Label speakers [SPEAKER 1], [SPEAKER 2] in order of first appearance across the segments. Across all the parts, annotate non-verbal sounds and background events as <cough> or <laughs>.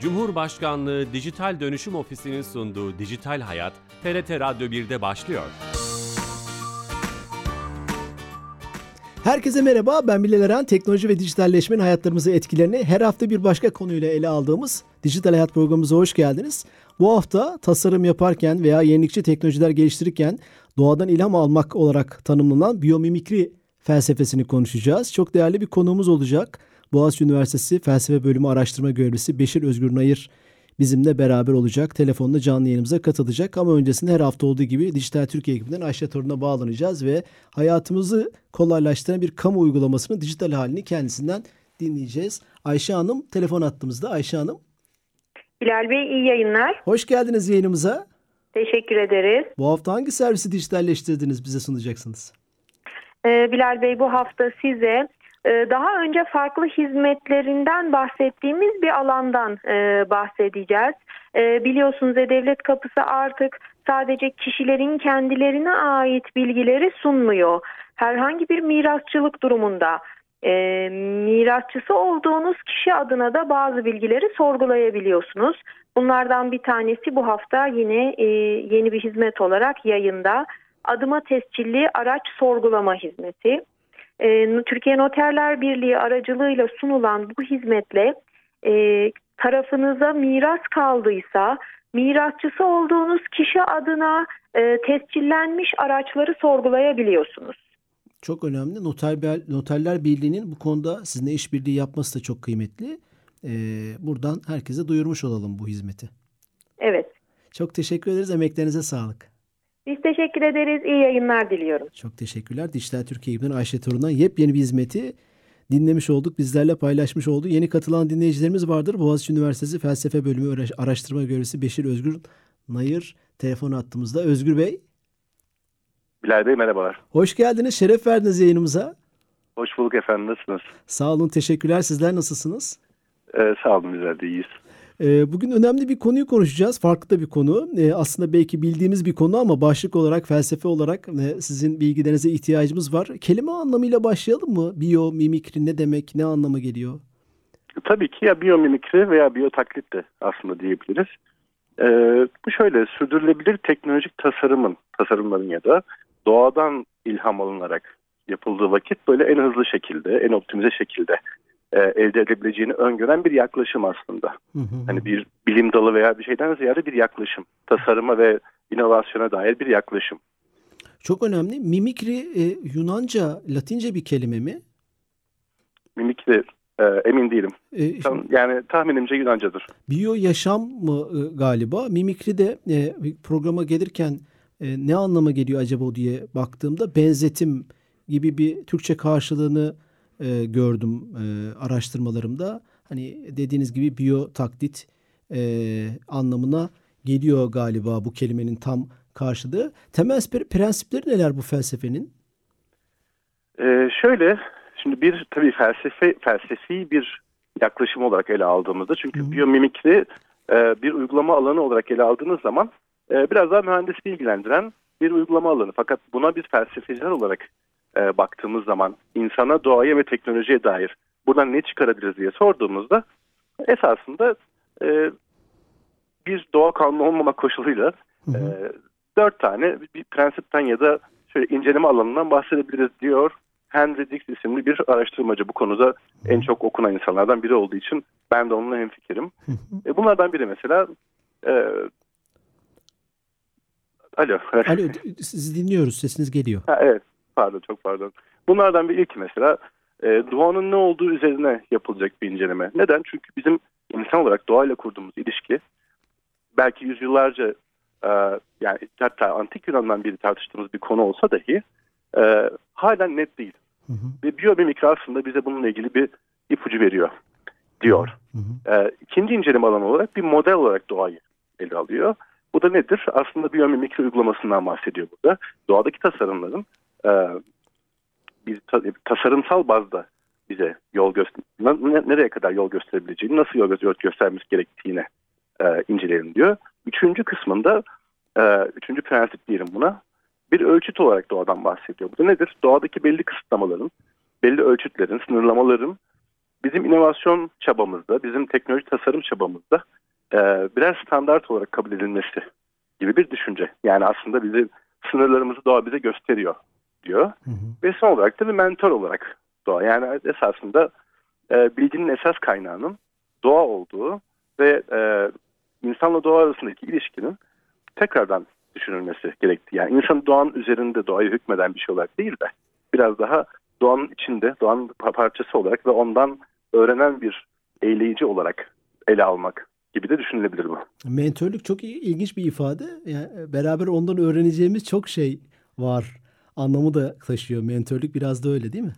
[SPEAKER 1] Cumhurbaşkanlığı Dijital Dönüşüm Ofisi'nin sunduğu Dijital Hayat, TRT Radyo 1'de başlıyor.
[SPEAKER 2] Herkese merhaba, ben Bilal Eren. Teknoloji ve dijitalleşmenin hayatlarımızı etkilerini her hafta bir başka konuyla ele aldığımız Dijital Hayat programımıza hoş geldiniz. Bu hafta tasarım yaparken veya yenilikçi teknolojiler geliştirirken doğadan ilham almak olarak tanımlanan biyomimikri felsefesini konuşacağız. Çok değerli bir konuğumuz olacak. Boğaziçi Üniversitesi Felsefe Bölümü Araştırma Görevlisi Beşir Özgür Nayır bizimle beraber olacak. Telefonla canlı yayınımıza katılacak ama öncesinde her hafta olduğu gibi Dijital Türkiye ekibinden Ayşe Torun'a bağlanacağız ve hayatımızı kolaylaştıran bir kamu uygulamasının dijital halini kendisinden dinleyeceğiz. Ayşe Hanım telefon attığımızda. Ayşe Hanım.
[SPEAKER 3] Bilal Bey iyi yayınlar.
[SPEAKER 2] Hoş geldiniz yayınımıza.
[SPEAKER 3] Teşekkür ederiz.
[SPEAKER 2] Bu hafta hangi servisi dijitalleştirdiniz bize sunacaksınız?
[SPEAKER 3] Ee, Bilal Bey bu hafta size daha önce farklı hizmetlerinden bahsettiğimiz bir alandan e, bahsedeceğiz. E, biliyorsunuz devlet kapısı artık sadece kişilerin kendilerine ait bilgileri sunmuyor. Herhangi bir mirasçılık durumunda e, mirasçısı olduğunuz kişi adına da bazı bilgileri sorgulayabiliyorsunuz. Bunlardan bir tanesi bu hafta yine e, yeni bir hizmet olarak yayında. Adıma tescilli araç sorgulama hizmeti. E, Türkiye Noterler Birliği aracılığıyla sunulan bu hizmetle e, tarafınıza miras kaldıysa mirasçısı olduğunuz kişi adına e, tescillenmiş araçları sorgulayabiliyorsunuz.
[SPEAKER 2] Çok önemli. Noter, Noterler Birliği'nin bu konuda sizinle işbirliği yapması da çok kıymetli. Ee, buradan herkese duyurmuş olalım bu hizmeti.
[SPEAKER 3] Evet.
[SPEAKER 2] Çok teşekkür ederiz. Emeklerinize sağlık.
[SPEAKER 3] Biz teşekkür ederiz. İyi yayınlar diliyorum.
[SPEAKER 2] Çok teşekkürler. Dijital Türkiye'den Ayşe Torun'dan yepyeni bir hizmeti dinlemiş olduk. Bizlerle paylaşmış oldu. Yeni katılan dinleyicilerimiz vardır. Boğaziçi Üniversitesi Felsefe Bölümü Araştırma Görevlisi Beşir Özgür Nayır telefon attığımızda. Özgür Bey.
[SPEAKER 4] Bilal Bey merhabalar.
[SPEAKER 2] Hoş geldiniz. Şeref verdiniz yayınımıza.
[SPEAKER 4] Hoş bulduk efendim. Nasılsınız?
[SPEAKER 2] Sağ olun. Teşekkürler. Sizler nasılsınız?
[SPEAKER 4] Ee, sağ olun. Bizler de iyiyiz.
[SPEAKER 2] Ee, bugün önemli bir konuyu konuşacağız. Farklı da bir konu. Ee, aslında belki bildiğimiz bir konu ama başlık olarak, felsefe olarak e, sizin bilgilerinize ihtiyacımız var. Kelime anlamıyla başlayalım mı? Biyo, mimikri ne demek, ne anlama geliyor?
[SPEAKER 4] Tabii ki ya biyomimikri veya biyotaklit de aslında diyebiliriz. Ee, bu şöyle sürdürülebilir teknolojik tasarımın, tasarımların ya da doğadan ilham alınarak yapıldığı vakit böyle en hızlı şekilde, en optimize şekilde e, elde edebileceğini öngören bir yaklaşım aslında. Hı hı. Hani bir bilim dalı veya bir şeyden ziyade bir yaklaşım. Tasarıma ve inovasyona dair bir yaklaşım.
[SPEAKER 2] Çok önemli. Mimikri e, Yunanca, Latince bir kelime mi?
[SPEAKER 4] Mimikri e, emin değilim. E, Tam, yani tahminimce Yunancadır.
[SPEAKER 2] Biyo yaşam mı e, galiba? Mimikri de e, programa gelirken e, ne anlama geliyor acaba diye baktığımda benzetim gibi bir Türkçe karşılığını e, gördüm e, araştırmalarımda. Hani dediğiniz gibi biyo taklit e, anlamına geliyor galiba bu kelimenin tam karşılığı. Temel prensipleri neler bu felsefenin?
[SPEAKER 4] Ee, şöyle, şimdi bir tabii felsefe felsefi bir yaklaşım olarak ele aldığımızda çünkü Hı. biyomimikri e, bir uygulama alanı olarak ele aldığınız zaman e, biraz daha mühendisliği ilgilendiren bir uygulama alanı. Fakat buna biz felsefeciler olarak e, baktığımız zaman insana, doğaya ve teknolojiye dair buradan ne çıkarabiliriz diye sorduğumuzda esasında e, bir doğa kanunu olmama koşuluyla E, dört tane bir prensipten ya da şöyle inceleme alanından bahsedebiliriz diyor. Henry Dix isimli bir araştırmacı bu konuda en çok okunan insanlardan biri olduğu için ben de onunla hemfikirim. e, bunlardan biri mesela e,
[SPEAKER 2] Alo. Alo sizi dinliyoruz sesiniz geliyor.
[SPEAKER 4] Ha, evet pardon çok pardon. Bunlardan bir ilk mesela e, doğanın ne olduğu üzerine yapılacak bir inceleme. Neden? Çünkü bizim insan olarak doğayla kurduğumuz ilişki belki yüzyıllarca e, yani hatta antik Yunan'dan biri tartıştığımız bir konu olsa dahi e, halen net değil. Hı hı. Ve biyomimikri aslında bize bununla ilgili bir ipucu veriyor diyor. Hı hı. E, ikinci inceleme alanı olarak bir model olarak doğayı ele alıyor. Bu da nedir? Aslında biyomimikri uygulamasından bahsediyor burada. Doğadaki tasarımların e, bir tasarımsal bazda bize yol göster nereye kadar yol gösterebileceğini, nasıl yol gö göstermesi gerektiğini e, inceleyelim diyor. Üçüncü kısmında, e, üçüncü prensip diyelim buna, bir ölçüt olarak doğadan bahsediyor. Bu da nedir? Doğadaki belli kısıtlamaların, belli ölçütlerin, sınırlamaların bizim inovasyon çabamızda, bizim teknoloji tasarım çabamızda e, birer standart olarak kabul edilmesi gibi bir düşünce. Yani aslında bizi sınırlarımızı doğa bize gösteriyor diyor. Hı hı. Ve son olarak da bir mentor olarak doğa. Yani esasında e, bilginin esas kaynağının doğa olduğu ve e, insanla doğa arasındaki ilişkinin tekrardan düşünülmesi gerektiği. Yani insan doğanın üzerinde doğayı hükmeden bir şey olarak değil de biraz daha doğanın içinde, doğanın parçası olarak ve ondan öğrenen bir eyleyici olarak ele almak gibi de düşünülebilir bu.
[SPEAKER 2] Mentörlük çok ilginç bir ifade. Yani beraber ondan öğreneceğimiz çok şey var. Anlamı da taşıyor. Mentörlük biraz da öyle değil mi?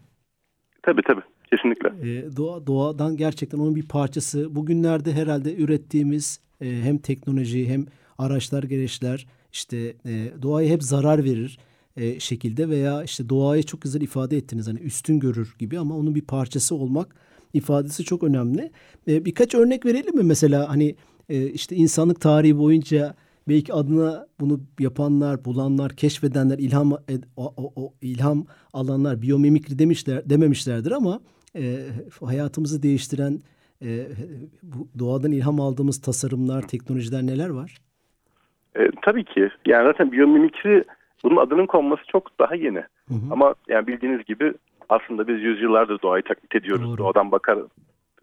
[SPEAKER 4] Tabii tabii. Kesinlikle.
[SPEAKER 2] Ee, doğa, doğadan gerçekten onun bir parçası. Bugünlerde herhalde ürettiğimiz e, hem teknoloji hem araçlar, gereçler işte e, doğaya hep zarar verir e, şekilde veya işte doğayı çok güzel ifade ettiniz. Hani üstün görür gibi ama onun bir parçası olmak ifadesi çok önemli. E, birkaç örnek verelim mi mesela hani e, işte insanlık tarihi boyunca belki adına bunu yapanlar, bulanlar, keşfedenler, ilham o, o, o ilham alanlar biyomimikri demişler dememişlerdir ama e, hayatımızı değiştiren e, bu doğadan ilham aldığımız tasarımlar, teknolojiler neler var?
[SPEAKER 4] E, tabii ki. Yani zaten biyomimikri bunun adının konması çok daha yeni. Hı hı. Ama yani bildiğiniz gibi aslında biz yüzyıllardır doğayı taklit ediyoruz. Doğru. Doğadan bakar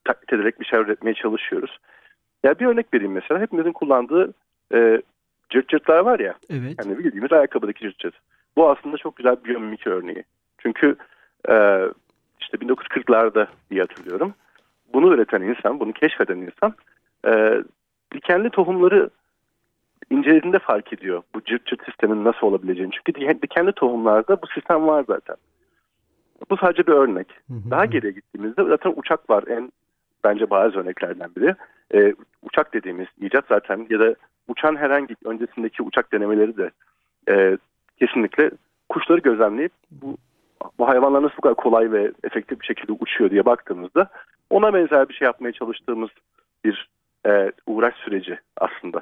[SPEAKER 4] taklit ederek bir şey üretmeye çalışıyoruz. Ya bir örnek vereyim mesela. Hepimizin kullandığı e, cırt cırtlar var ya.
[SPEAKER 2] Evet.
[SPEAKER 4] Yani bildiğimiz ayakkabıdaki cırt cırt. Bu aslında çok güzel bir biyomimik örneği. Çünkü e, işte 1940'larda diye hatırlıyorum. Bunu üreten insan, bunu keşfeden insan e, dikenli tohumları incelediğinde fark ediyor bu cırt cırt sistemin nasıl olabileceğini. Çünkü dikenli tohumlarda bu sistem var zaten. Bu sadece bir örnek. Daha geriye gittiğimizde zaten uçak var en bence bazı örneklerden biri. Ee, uçak dediğimiz icat zaten ya da uçan herhangi öncesindeki uçak denemeleri de e, kesinlikle kuşları gözlemleyip bu, bu hayvanlar nasıl bu kadar kolay ve efektif bir şekilde uçuyor diye baktığımızda ona benzer bir şey yapmaya çalıştığımız bir e, uğraş süreci aslında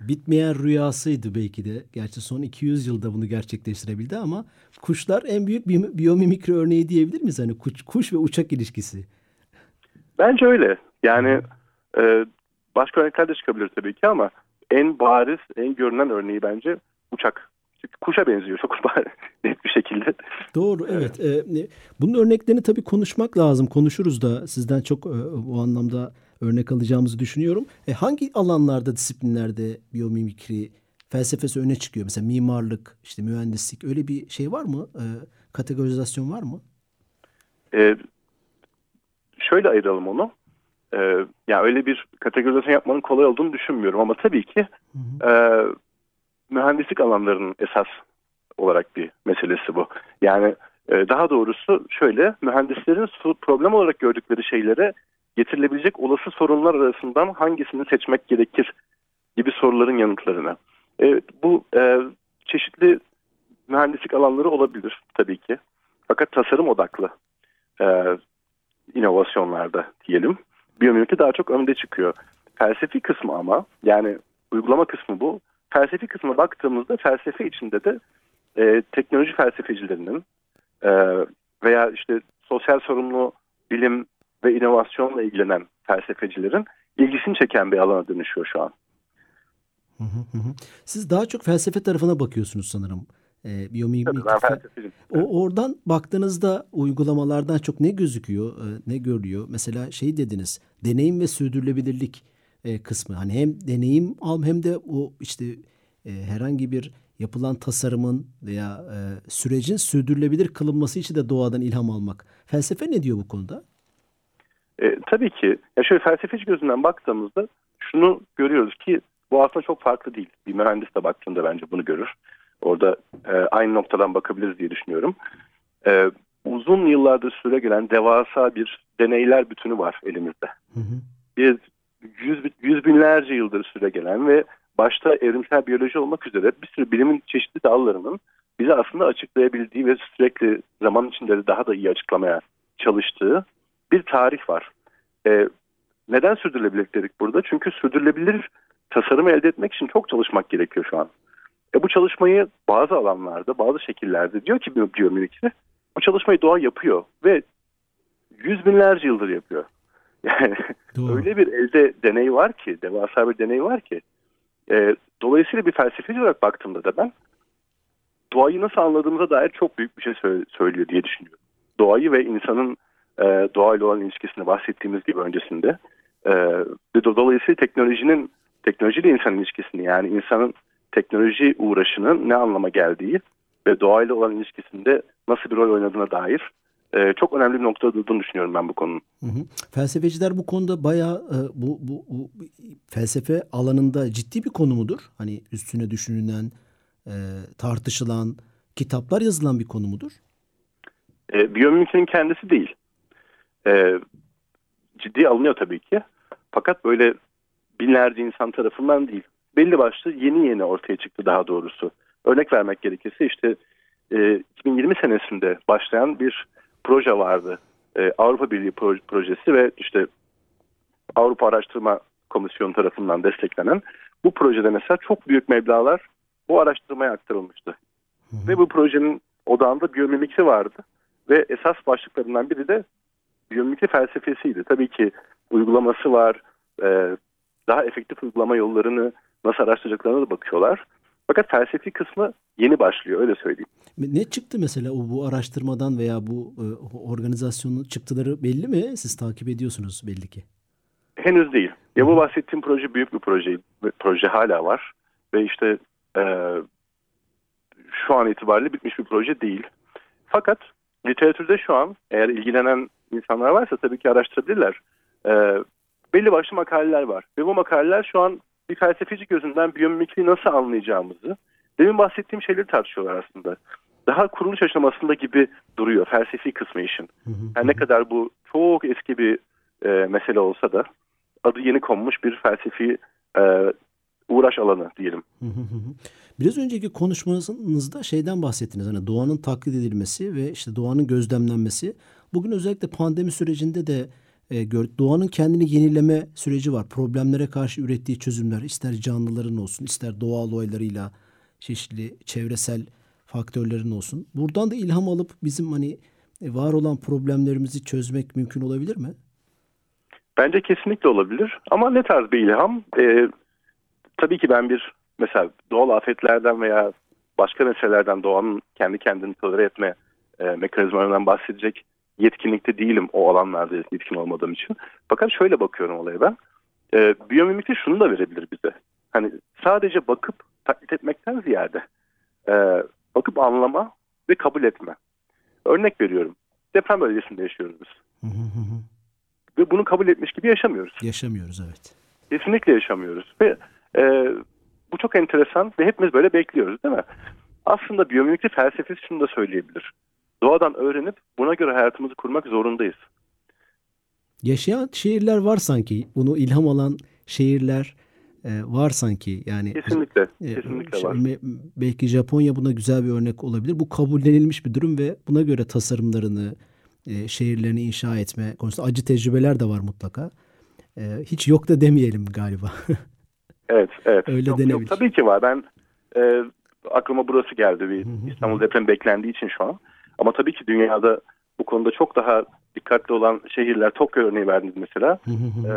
[SPEAKER 2] bitmeyen rüyasıydı belki de. Gerçi son 200 yılda bunu gerçekleştirebildi ama kuşlar en büyük bi biyomimikri örneği diyebilir miyiz? Hani kuş, kuş ve uçak ilişkisi.
[SPEAKER 4] Bence öyle. Yani e, başka örnekler de çıkabilir tabii ki ama en bariz, en görünen örneği bence uçak. Çünkü kuşa benziyor çok <laughs> net bir şekilde.
[SPEAKER 2] Doğru evet. evet. Bunun örneklerini tabii konuşmak lazım. Konuşuruz da sizden çok e, bu anlamda örnek alacağımızı düşünüyorum. E, hangi alanlarda, disiplinlerde biyomimikri felsefesi öne çıkıyor? Mesela mimarlık, işte mühendislik öyle bir şey var mı? E, kategorizasyon var mı?
[SPEAKER 4] E, şöyle ayıralım onu. E, yani öyle bir kategorizasyon yapmanın kolay olduğunu düşünmüyorum ama tabii ki hı hı. E, mühendislik alanlarının esas olarak bir meselesi bu. Yani e, daha doğrusu şöyle mühendislerin problem olarak gördükleri şeylere getirilebilecek olası sorunlar arasından hangisini seçmek gerekir gibi soruların yanıtlarını. E, bu e, çeşitli mühendislik alanları olabilir tabii ki. Fakat tasarım odaklı e, inovasyonlarda diyelim. Biyomimikri daha çok önde çıkıyor. Felsefi kısmı ama yani uygulama kısmı bu. Felsefi kısmına baktığımızda felsefe içinde de e, teknoloji felsefecilerinin e, veya işte sosyal sorumlu bilim ve inovasyonla ilgilenen felsefecilerin ilgisini çeken bir alana dönüşüyor şu an.
[SPEAKER 2] Siz daha çok felsefe tarafına bakıyorsunuz sanırım.
[SPEAKER 4] E, biyomimik ben
[SPEAKER 2] O oradan baktığınızda uygulamalardan çok ne gözüküyor, e, ne görülüyor? Mesela şey dediniz, deneyim ve sürdürülebilirlik e, kısmı. Hani hem deneyim al hem de o işte e, herhangi bir yapılan tasarımın veya e, sürecin sürdürülebilir kılınması için de doğadan ilham almak. Felsefe ne diyor bu konuda?
[SPEAKER 4] E, tabii ki ya şöyle felsefeci gözünden baktığımızda şunu görüyoruz ki bu aslında çok farklı değil. Bir mühendis de baktığında bence bunu görür. Orada e, aynı noktadan bakabiliriz diye düşünüyorum. E, uzun yıllardır süre gelen devasa bir deneyler bütünü var elimizde. Hı hı. Bir yüz, yüz binlerce yıldır süre gelen ve başta evrimsel biyoloji olmak üzere bir sürü bilimin çeşitli dallarının bize aslında açıklayabildiği ve sürekli zaman içinde de daha da iyi açıklamaya çalıştığı bir tarih var. E, neden sürdürülebilirlik dedik burada? Çünkü sürdürülebilir tasarım elde etmek için çok çalışmak gerekiyor şu an. E, bu çalışmayı bazı alanlarda, bazı şekillerde diyor ki biyomimikri bu çalışmayı doğa yapıyor ve yüz binlerce yıldır yapıyor. <laughs> Yani Doğru. öyle bir elde deney var ki, devasa bir deney var ki. E, dolayısıyla bir felsefeci olarak baktığımda da ben doğayı nasıl anladığımıza dair çok büyük bir şey söylüyor diye düşünüyorum. Doğayı ve insanın e, doğayla olan ilişkisini bahsettiğimiz gibi öncesinde. E, dolayısıyla teknolojinin teknolojiyle insan ilişkisini yani insanın teknoloji uğraşının ne anlama geldiği ve doğayla olan ilişkisinde nasıl bir rol oynadığına dair e, çok önemli bir noktada durduğunu düşünüyorum ben bu konunun.
[SPEAKER 2] Hı hı. Felsefeciler bu konuda bayağı e, bu, bu, bu felsefe alanında ciddi bir konu mudur? Hani üstüne düşünülen, e, tartışılan, kitaplar yazılan bir konu mudur?
[SPEAKER 4] E, biyomimikinin kendisi değil. E, ciddi alınıyor tabii ki. Fakat böyle binlerce insan tarafından değil. Belli başlı yeni yeni ortaya çıktı daha doğrusu. Örnek vermek gerekirse işte e, 2020 senesinde başlayan bir proje vardı. E, Avrupa Birliği projesi ve işte Avrupa Araştırma Komisyonu tarafından desteklenen bu projede mesela çok büyük meblalar bu araştırmaya aktarılmıştı. Hı hı. Ve bu projenin odağında biyomimikri vardı. Ve esas başlıklarından biri de biyomimikri felsefesiydi. Tabii ki uygulaması var, e, daha efektif uygulama yollarını nasıl araştıracaklarına da bakıyorlar. Fakat felsefi kısmı yeni başlıyor öyle söyleyeyim.
[SPEAKER 2] Ne çıktı mesela o bu araştırmadan veya bu e, organizasyonun çıktıları belli mi? Siz takip ediyorsunuz belli ki.
[SPEAKER 4] Henüz değil. Ya bu bahsettiğim proje büyük bir proje. Proje hala var. Ve işte e, şu an itibariyle bitmiş bir proje değil. Fakat literatürde şu an eğer ilgilenen insanlar varsa tabii ki araştırabilirler. E, belli başlı makaleler var. Ve bu makaleler şu an bir felsefeci gözünden biyomimikriyi nasıl anlayacağımızı, demin bahsettiğim şeyleri tartışıyorlar aslında. Daha kuruluş aşamasında gibi duruyor felsefi kısmı işin. Yani ne kadar bu çok eski bir e, mesele olsa da adı yeni konmuş bir felsefi e, uğraş alanı diyelim.
[SPEAKER 2] Biraz önceki konuşmanızda şeyden bahsettiniz. Hani doğanın taklit edilmesi ve işte doğanın gözlemlenmesi. Bugün özellikle pandemi sürecinde de e, doğanın kendini yenileme süreci var. Problemlere karşı ürettiği çözümler ister canlıların olsun ister doğal olaylarıyla çeşitli çevresel faktörlerin olsun. Buradan da ilham alıp bizim hani e, var olan problemlerimizi çözmek mümkün olabilir mi?
[SPEAKER 4] Bence kesinlikle olabilir. Ama ne tarz bir ilham? Ee, tabii ki ben bir mesela doğal afetlerden veya başka meselelerden doğanın kendi kendini tolere etme e, mekanizmalarından bahsedecek yetkinlikte değilim o alanlarda yetkin olmadığım için. Fakat şöyle bakıyorum olaya ben. E, biyomimikri şunu da verebilir bize. Hani sadece bakıp taklit etmekten ziyade e, bakıp anlama ve kabul etme. Örnek veriyorum. Deprem bölgesinde yaşıyoruz biz. ve bunu kabul etmiş gibi yaşamıyoruz.
[SPEAKER 2] Yaşamıyoruz evet.
[SPEAKER 4] Kesinlikle yaşamıyoruz. Ve e, bu çok enteresan ve hepimiz böyle bekliyoruz değil mi? Aslında biyomimikri felsefesi şunu da söyleyebilir doğadan öğrenip buna göre hayatımızı kurmak zorundayız.
[SPEAKER 2] Yaşayan şehirler var sanki. Bunu ilham alan şehirler e, var sanki. Yani
[SPEAKER 4] kesinlikle, e, kesinlikle var.
[SPEAKER 2] Belki Japonya buna güzel bir örnek olabilir. Bu kabullenilmiş bir durum ve buna göre tasarımlarını, e, şehirlerini inşa etme konusunda acı tecrübeler de var mutlaka. Hiç yok da demeyelim galiba. <laughs>
[SPEAKER 4] evet, evet. Öyle yok, denebilir. Yok, tabii ki var. Ben e, aklıma burası geldi. Bir İstanbul depremi beklendiği için şu an. Ama tabii ki dünyada bu konuda çok daha dikkatli olan şehirler, Tokyo örneği verdiniz mesela, e,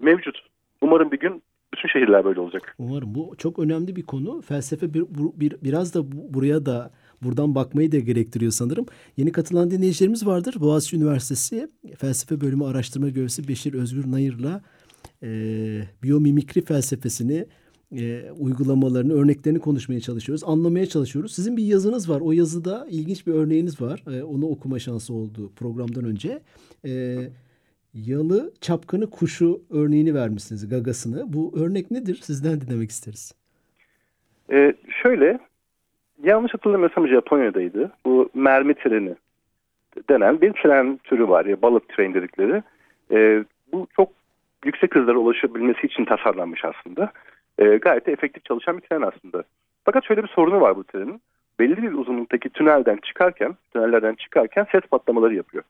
[SPEAKER 4] mevcut. Umarım bir gün bütün şehirler böyle olacak.
[SPEAKER 2] Umarım. Bu çok önemli bir konu. Felsefe bir, bir, biraz da buraya da buradan bakmayı da gerektiriyor sanırım. Yeni katılan dinleyicilerimiz vardır. Boğaziçi Üniversitesi Felsefe Bölümü Araştırma Görevlisi Beşir Özgür Nayır'la e, biyomimikri felsefesini e, uygulamalarını, örneklerini konuşmaya çalışıyoruz. Anlamaya çalışıyoruz. Sizin bir yazınız var. O yazıda ilginç bir örneğiniz var. E, onu okuma şansı oldu programdan önce. E, yalı çapkını kuşu örneğini vermişsiniz, gagasını. Bu örnek nedir? Sizden dinlemek isteriz.
[SPEAKER 4] E, şöyle, yanlış hatırlamıyorsam Japonya'daydı. Bu mermi treni denen bir tren türü var ya balık tren dedikleri. E, bu çok yüksek hızlara ulaşabilmesi için tasarlanmış aslında e, gayet de efektif çalışan bir tren aslında. Fakat şöyle bir sorunu var bu trenin. Belli bir uzunluktaki tünelden çıkarken, tünellerden çıkarken ses patlamaları yapıyor.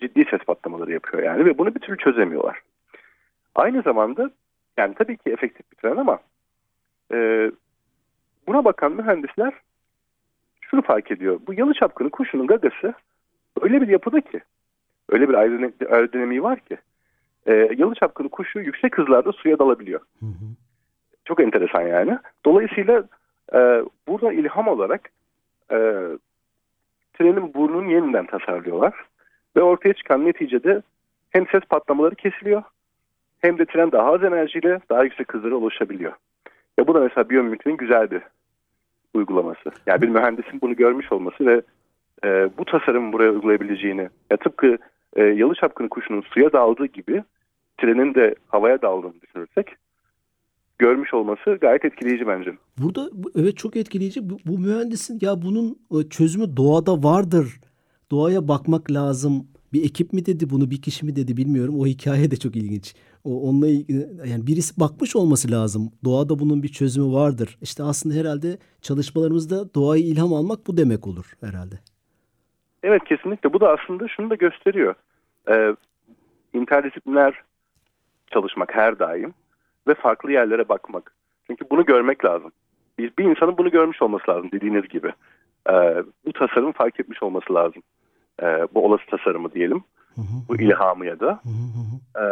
[SPEAKER 4] Ciddi ses patlamaları yapıyor yani ve bunu bir türlü çözemiyorlar. Aynı zamanda yani tabii ki efektif bir tren ama e, buna bakan mühendisler şunu fark ediyor. Bu yalı çapkını kuşunun gagası öyle bir yapıda ki, öyle bir aerodinamiği var ki e, yalı çapkını kuşu yüksek hızlarda suya dalabiliyor. Hı hı. Çok enteresan yani. Dolayısıyla e, burada ilham olarak e, trenin burnunu yeniden tasarlıyorlar. Ve ortaya çıkan neticede hem ses patlamaları kesiliyor hem de tren daha az enerjiyle daha yüksek hızlara ulaşabiliyor. Ya bu da mesela biyomimikrin güzel bir uygulaması. Yani bir mühendisin bunu görmüş olması ve e, bu tasarımı buraya uygulayabileceğini, ya tıpkı e, yalı çapkını kuşunun suya daldığı gibi trenin de havaya daldığını düşünürsek görmüş olması gayet etkileyici bence.
[SPEAKER 2] Burada evet çok etkileyici. Bu, bu mühendisin ya bunun e, çözümü doğada vardır. Doğaya bakmak lazım. Bir ekip mi dedi bunu bir kişi mi dedi bilmiyorum. O hikaye de çok ilginç. O onunla yani birisi bakmış olması lazım. Doğada bunun bir çözümü vardır. İşte aslında herhalde çalışmalarımızda doğayı ilham almak bu demek olur herhalde.
[SPEAKER 4] Evet kesinlikle. Bu da aslında şunu da gösteriyor. Ee, interdisipliner çalışmak her daim ve farklı yerlere bakmak. Çünkü bunu görmek lazım. Bir, bir insanın bunu görmüş olması lazım dediğiniz gibi. Ee, bu tasarımı fark etmiş olması lazım. Ee, bu olası tasarımı diyelim. Bu ilhamı ya da. Ee,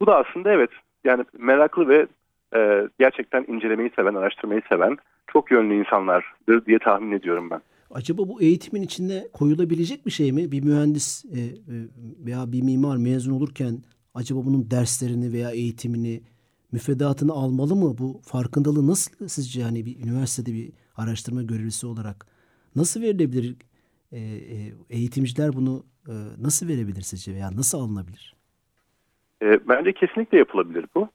[SPEAKER 4] bu da aslında evet yani meraklı ve e, gerçekten incelemeyi seven, araştırmayı seven çok yönlü insanlardır diye tahmin ediyorum ben.
[SPEAKER 2] Acaba bu eğitimin içinde koyulabilecek bir şey mi? Bir mühendis e, e, veya bir mimar mezun olurken acaba bunun derslerini veya eğitimini, müfredatını almalı mı? Bu farkındalığı nasıl sizce hani bir üniversitede bir araştırma görevlisi olarak nasıl verilebilir? E, eğitimciler bunu nasıl verebilir sizce veya nasıl alınabilir?
[SPEAKER 4] bence kesinlikle yapılabilir bu.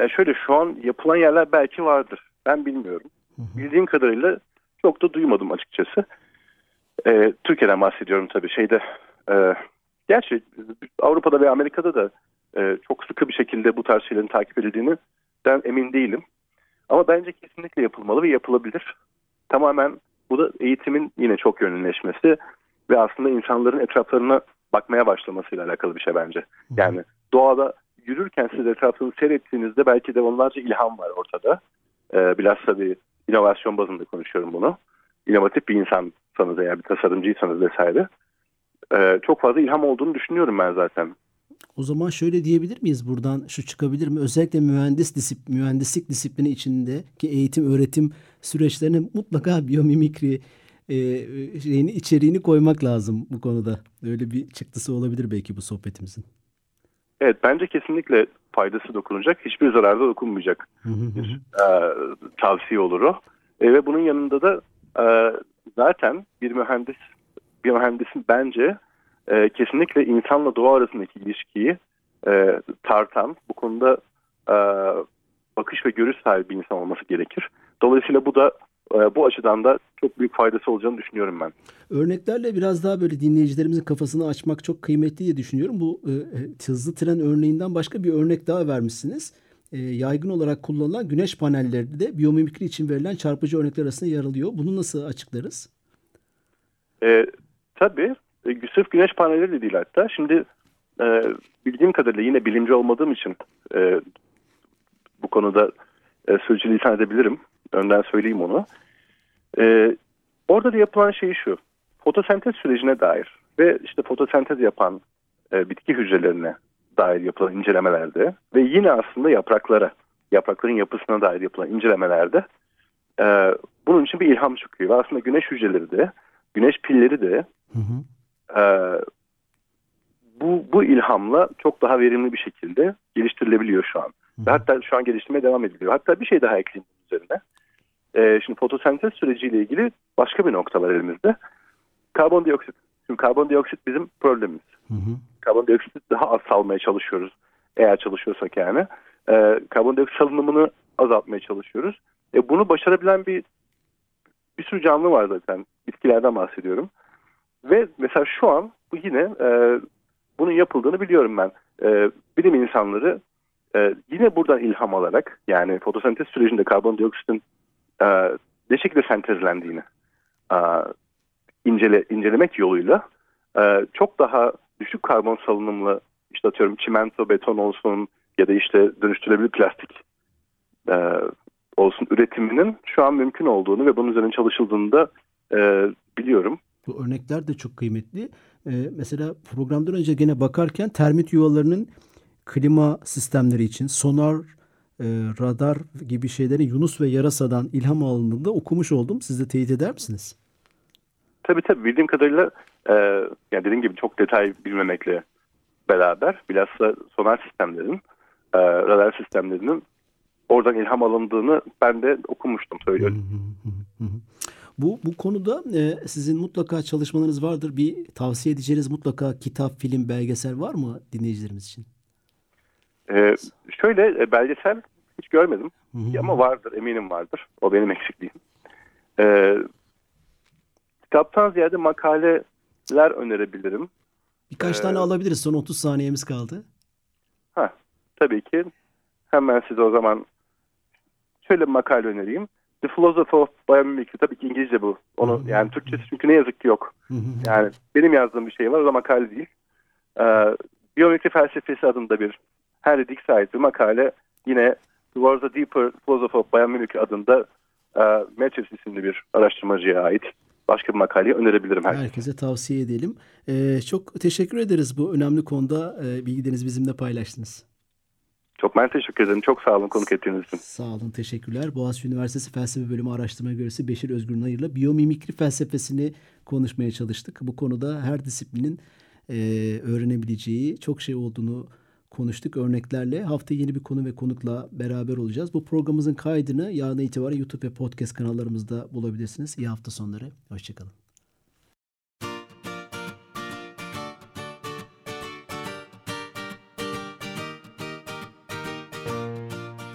[SPEAKER 4] E, şöyle şu an yapılan yerler belki vardır. Ben bilmiyorum. Hı hı. Bildiğim kadarıyla çok da duymadım açıkçası. E, Türkiye'den bahsediyorum tabii. Şeyde e, gerçi Avrupa'da ve Amerika'da da e, çok sıkı bir şekilde bu tarz şeylerin takip edildiğini ben emin değilim. Ama bence kesinlikle yapılmalı ve yapılabilir. Tamamen bu da eğitimin yine çok yönleşmesi ve aslında insanların etraflarına bakmaya başlamasıyla alakalı bir şey bence. Yani doğada yürürken siz etrafını seyrettiğinizde belki de onlarca ilham var ortada. Ee, biraz tabii inovasyon bazında konuşuyorum bunu. İnovatif bir insansanız eğer bir tasarımcıysanız vesaire. Ee, çok fazla ilham olduğunu düşünüyorum ben zaten.
[SPEAKER 2] O zaman şöyle diyebilir miyiz buradan şu çıkabilir mi? Özellikle mühendis disip, mühendislik disiplini içindeki eğitim öğretim süreçlerine mutlaka biyomimikri e, şeyini içeriğini koymak lazım bu konuda. Öyle bir çıktısı olabilir belki bu sohbetimizin.
[SPEAKER 4] Evet bence kesinlikle faydası dokunacak. Hiçbir zararda dokunmayacak bir e, tavsiye olur o. E, ve bunun yanında da e, zaten bir mühendis bir mühendisin bence e, kesinlikle insanla doğa arasındaki ilişkiyi e, tartan bu konuda e, bakış ve görüş sahibi bir insan olması gerekir. Dolayısıyla bu da e, bu açıdan da çok büyük faydası olacağını düşünüyorum ben.
[SPEAKER 2] Örneklerle biraz daha böyle dinleyicilerimizin kafasını açmak çok kıymetli diye düşünüyorum. Bu e, e, hızlı tren örneğinden başka bir örnek daha vermişsiniz. E, yaygın olarak kullanılan güneş panelleri de biyomimikri için verilen çarpıcı örnekler arasında yer alıyor. Bunu nasıl açıklarız?
[SPEAKER 4] E, tabii. E, sırf güneş panelleri de değil hatta. Şimdi e, bildiğim kadarıyla yine bilimci olmadığım için e, bu konuda e, sürçülisan edebilirim. Önden söyleyeyim onu. E, orada da yapılan şey şu. Fotosentez sürecine dair ve işte fotosentez yapan e, bitki hücrelerine dair yapılan incelemelerde ve yine aslında yapraklara, yaprakların yapısına dair yapılan incelemelerde e, bunun için bir ilham çıkıyor. Ve aslında güneş hücreleri de, güneş pilleri de hı hı. E, bu, bu ilhamla çok daha verimli bir şekilde geliştirilebiliyor şu an. Ve hatta şu an geliştirmeye devam ediliyor. Hatta bir şey daha ekleyeyim üzerine. E, şimdi fotosentez süreciyle ilgili başka bir nokta var elimizde. Karbondioksit. Şimdi karbondioksit bizim problemimiz. Hı hı. Karbondioksit daha az salmaya çalışıyoruz. Eğer çalışıyorsak yani. E, karbondioksit salınımını azaltmaya çalışıyoruz. E, bunu başarabilen bir bir sürü canlı var zaten. Bitkilerden bahsediyorum. Ve mesela şu an bu yine e, bunun yapıldığını biliyorum ben. E, bilim insanları e, yine buradan ilham alarak yani fotosentez sürecinde karbondioksitin e, ne şekilde sentezlendiğini e, incele, incelemek yoluyla e, çok daha düşük karbon salınımlı işte atıyorum çimento, beton olsun ya da işte dönüştürülebilir plastik e, olsun üretiminin şu an mümkün olduğunu ve bunun üzerine çalışıldığını da e, biliyorum.
[SPEAKER 2] Örnekler de çok kıymetli. Ee, mesela programdan önce gene bakarken termit yuvalarının klima sistemleri için sonar, e, radar gibi şeylerin Yunus ve Yarasa'dan ilham alındığında okumuş oldum. Siz de teyit eder misiniz?
[SPEAKER 4] Tabii tabii bildiğim kadarıyla e, yani dediğim gibi çok detay bilmemekle beraber bilhassa sonar sistemlerin, e, radar sistemlerinin oradan ilham alındığını ben de okumuştum söylüyorum.
[SPEAKER 2] Bu, bu konuda e, sizin mutlaka çalışmalarınız vardır. Bir tavsiye edeceğiniz mutlaka kitap, film, belgesel var mı dinleyicilerimiz için?
[SPEAKER 4] E, şöyle e, belgesel hiç görmedim ama vardır eminim vardır. O benim eksikliğim. E, kitaptan ziyade makaleler önerebilirim.
[SPEAKER 2] Birkaç
[SPEAKER 4] Ee,
[SPEAKER 2] tane alabiliriz. Son 30 saniyemiz kaldı.
[SPEAKER 4] Ha, tabii ki. Hemen size o zaman şöyle bir makale önereyim. The Philosophy of Biomimicry. Tabii ki İngilizce bu. Onu yani Türkçesi çünkü ne yazık ki yok. Yani benim yazdığım bir şey var. O da makale değil. Ee, Biyomimikri felsefesi adında bir Henry Dick'e ait bir makale. Yine Towards a Deeper Philosophy of Biomimicry adında e, Matthews isimli bir araştırmacıya ait başka bir makaleyi önerebilirim herkese.
[SPEAKER 2] Herkese tavsiye edelim. Ee, çok teşekkür ederiz bu önemli konuda e, bilgilerinizi bizimle paylaştınız.
[SPEAKER 4] Çok ben teşekkür ederim. Çok sağ olun konuk ettiğiniz için.
[SPEAKER 2] Sağ olun, teşekkürler. Boğaziçi Üniversitesi Felsefe Bölümü Araştırma Görevlisi Beşir Özgür Nayır'la biyomimikri felsefesini konuşmaya çalıştık. Bu konuda her disiplinin e, öğrenebileceği çok şey olduğunu konuştuk örneklerle. Haftaya yeni bir konu ve konukla beraber olacağız. Bu programımızın kaydını yarın itibaren YouTube ve podcast kanallarımızda bulabilirsiniz. İyi hafta sonları. Hoşçakalın.